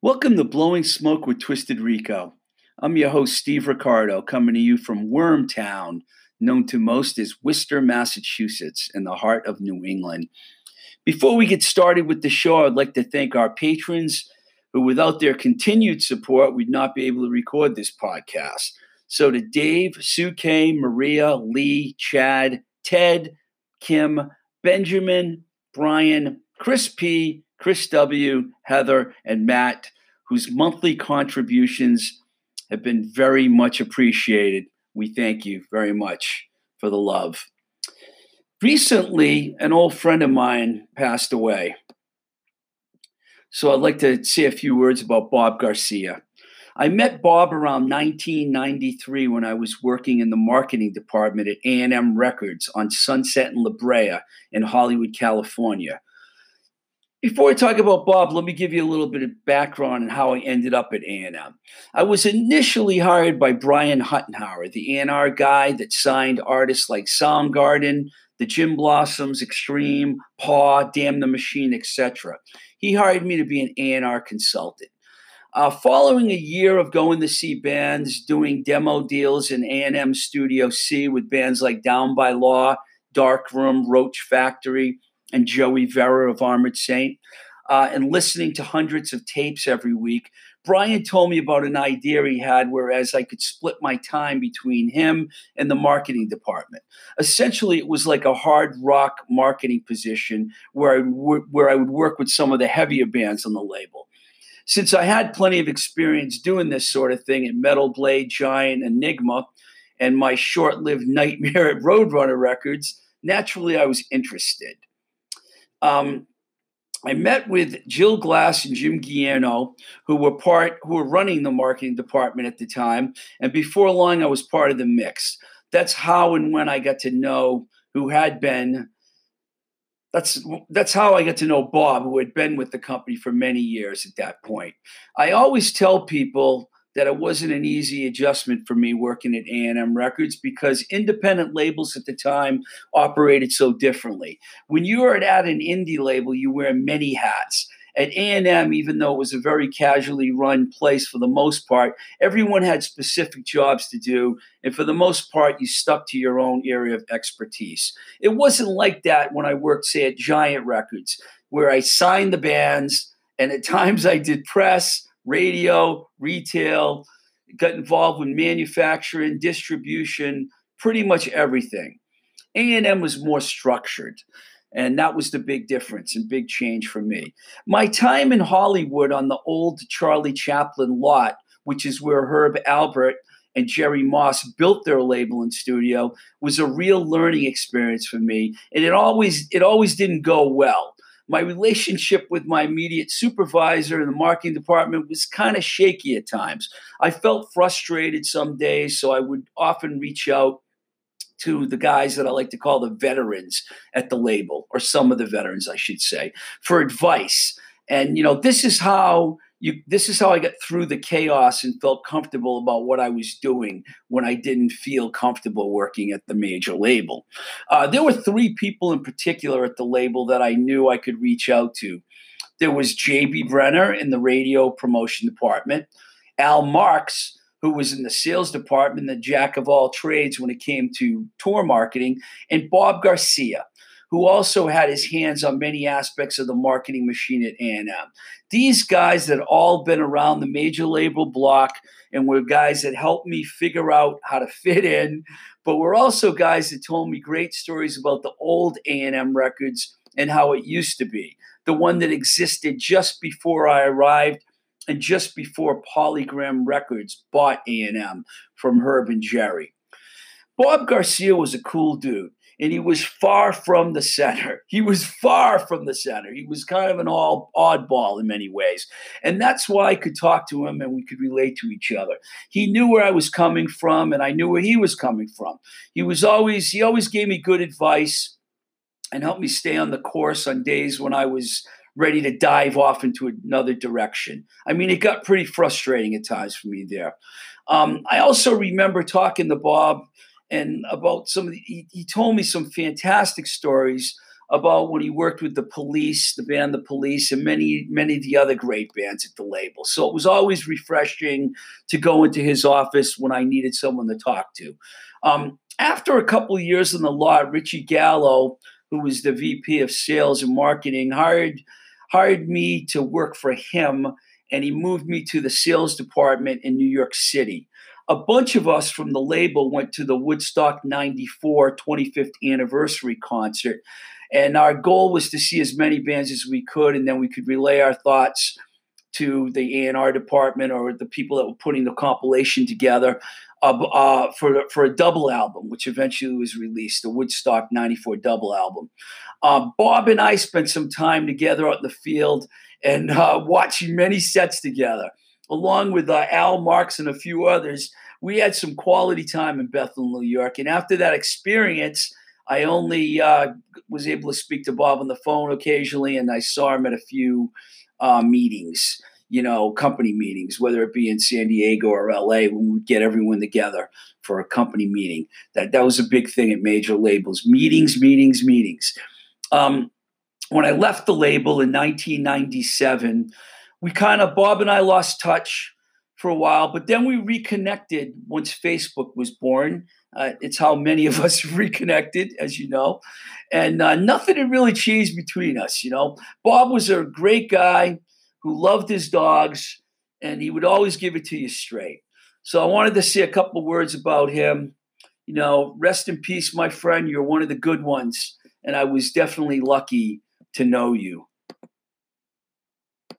Welcome to Blowing Smoke with Twisted Rico. I'm your host, Steve Ricardo, coming to you from Wormtown, known to most as Worcester, Massachusetts, in the heart of New England. Before we get started with the show, I'd like to thank our patrons who, without their continued support, we'd not be able to record this podcast. So to Dave, Sue K, Maria, Lee, Chad, Ted, Kim, Benjamin, Brian, Chris P., Chris W., Heather, and Matt, whose monthly contributions have been very much appreciated. We thank you very much for the love. Recently, an old friend of mine passed away. So I'd like to say a few words about Bob Garcia. I met Bob around 1993 when I was working in the marketing department at A&M Records on Sunset and La Brea in Hollywood, California. Before I talk about Bob, let me give you a little bit of background on how I ended up at A&M. I was initially hired by Brian Huttenhower, the A&R guy that signed artists like Soundgarden, the Gin Blossoms, Extreme, Paw, Damn the Machine, etc. He hired me to be an A&R consultant. Uh, following a year of going to see bands, doing demo deals in A&M Studio C with bands like Down by Law, Darkroom, Roach Factory, and Joey Vera of Armored Saint, uh, and listening to hundreds of tapes every week, Brian told me about an idea he had whereas I could split my time between him and the marketing department. Essentially, it was like a hard rock marketing position where I, where I would work with some of the heavier bands on the label. Since I had plenty of experience doing this sort of thing at Metal Blade, Giant, Enigma, and my short lived nightmare at Roadrunner Records, naturally I was interested. Um, I met with Jill Glass and Jim Guerinot, who were part who were running the marketing department at the time, and before long, I was part of the mix. That's how and when I got to know who had been. That's that's how I got to know Bob, who had been with the company for many years at that point. I always tell people that it wasn't an easy adjustment for me working at A&M Records because independent labels at the time operated so differently. When you are at an indie label, you wear many hats. At A&M, even though it was a very casually run place for the most part, everyone had specific jobs to do, and for the most part, you stuck to your own area of expertise. It wasn't like that when I worked, say, at Giant Records, where I signed the bands, and at times I did press, radio, retail, got involved with manufacturing, distribution, pretty much everything. A&M was more structured. And that was the big difference and big change for me. My time in Hollywood on the old Charlie Chaplin lot, which is where Herb Alpert and Jerry Moss built their label and studio, was a real learning experience for me. And it always it always didn't go well my relationship with my immediate supervisor in the marketing department was kind of shaky at times. I felt frustrated some days, so I would often reach out to the guys that I like to call the veterans at the label, or some of the veterans, I should say, for advice. And you know, this is how you this is how I got through the chaos and felt comfortable about what I was doing when I didn't feel comfortable working at the major label. Uh, there were three people in particular at the label that I knew I could reach out to. There was J.B. Brenner in the radio promotion department, Al Marks, who was in the sales department, the jack of all trades when it came to tour marketing, and Bob Garcia, who also had his hands on many aspects of the marketing machine at A&M. These guys that all been around the major label block and were guys that helped me figure out how to fit in, but were also guys that told me great stories about the old A&M records and how it used to be, the one that existed just before I arrived and just before Polygram Records bought A&M from Herb and Jerry. Bob Garcia was a cool dude and he was far from the center. He was far from the center. He was kind of an all oddball in many ways. And that's why I could talk to him and we could relate to each other. He knew where I was coming from and I knew where he was coming from. He was always he always gave me good advice and helped me stay on the course on days when I was ready to dive off into another direction. I mean, it got pretty frustrating at times for me there. Um, I also remember talking to Bob and about some of the, he, he told me some fantastic stories about when he worked with the police, the band The Police, and many, many of the other great bands at the label. So it was always refreshing to go into his office when I needed someone to talk to. Um, after a couple of years in the law, Richie Gallo, who was the VP of Sales and Marketing, hired hired me to work for him, and he moved me to the sales department in New York City. A bunch of us from the label went to the Woodstock 94 25th anniversary concert and our goal was to see as many bands as we could, and then we could relay our thoughts to the A&R department or the people that were putting the compilation together uh, uh, for, for a double album, which eventually was released, the Woodstock 94 double album. Uh, Bob and I spent some time together out in the field and uh, watching many sets together, along with uh, Al Marks and a few others. We had some quality time in Bethel, New York. And after that experience, I only uh, was able to speak to Bob on the phone occasionally, and I saw him at a few uh, meetings, you know, company meetings, whether it be in San Diego or LA, when we would get everyone together for a company meeting. That that was a big thing at major labels: meetings, meetings, meetings. Um, when I left the label in 1997, we kind of Bob and I lost touch for a while, but then we reconnected once Facebook was born uh, it's how many of us reconnected, as you know, and uh, nothing had really changed between us. You know, Bob was a great guy who loved his dogs, and he would always give it to you straight. So I wanted to say a couple words about him. You know, rest in peace, my friend. You're one of the good ones, and I was definitely lucky to know you.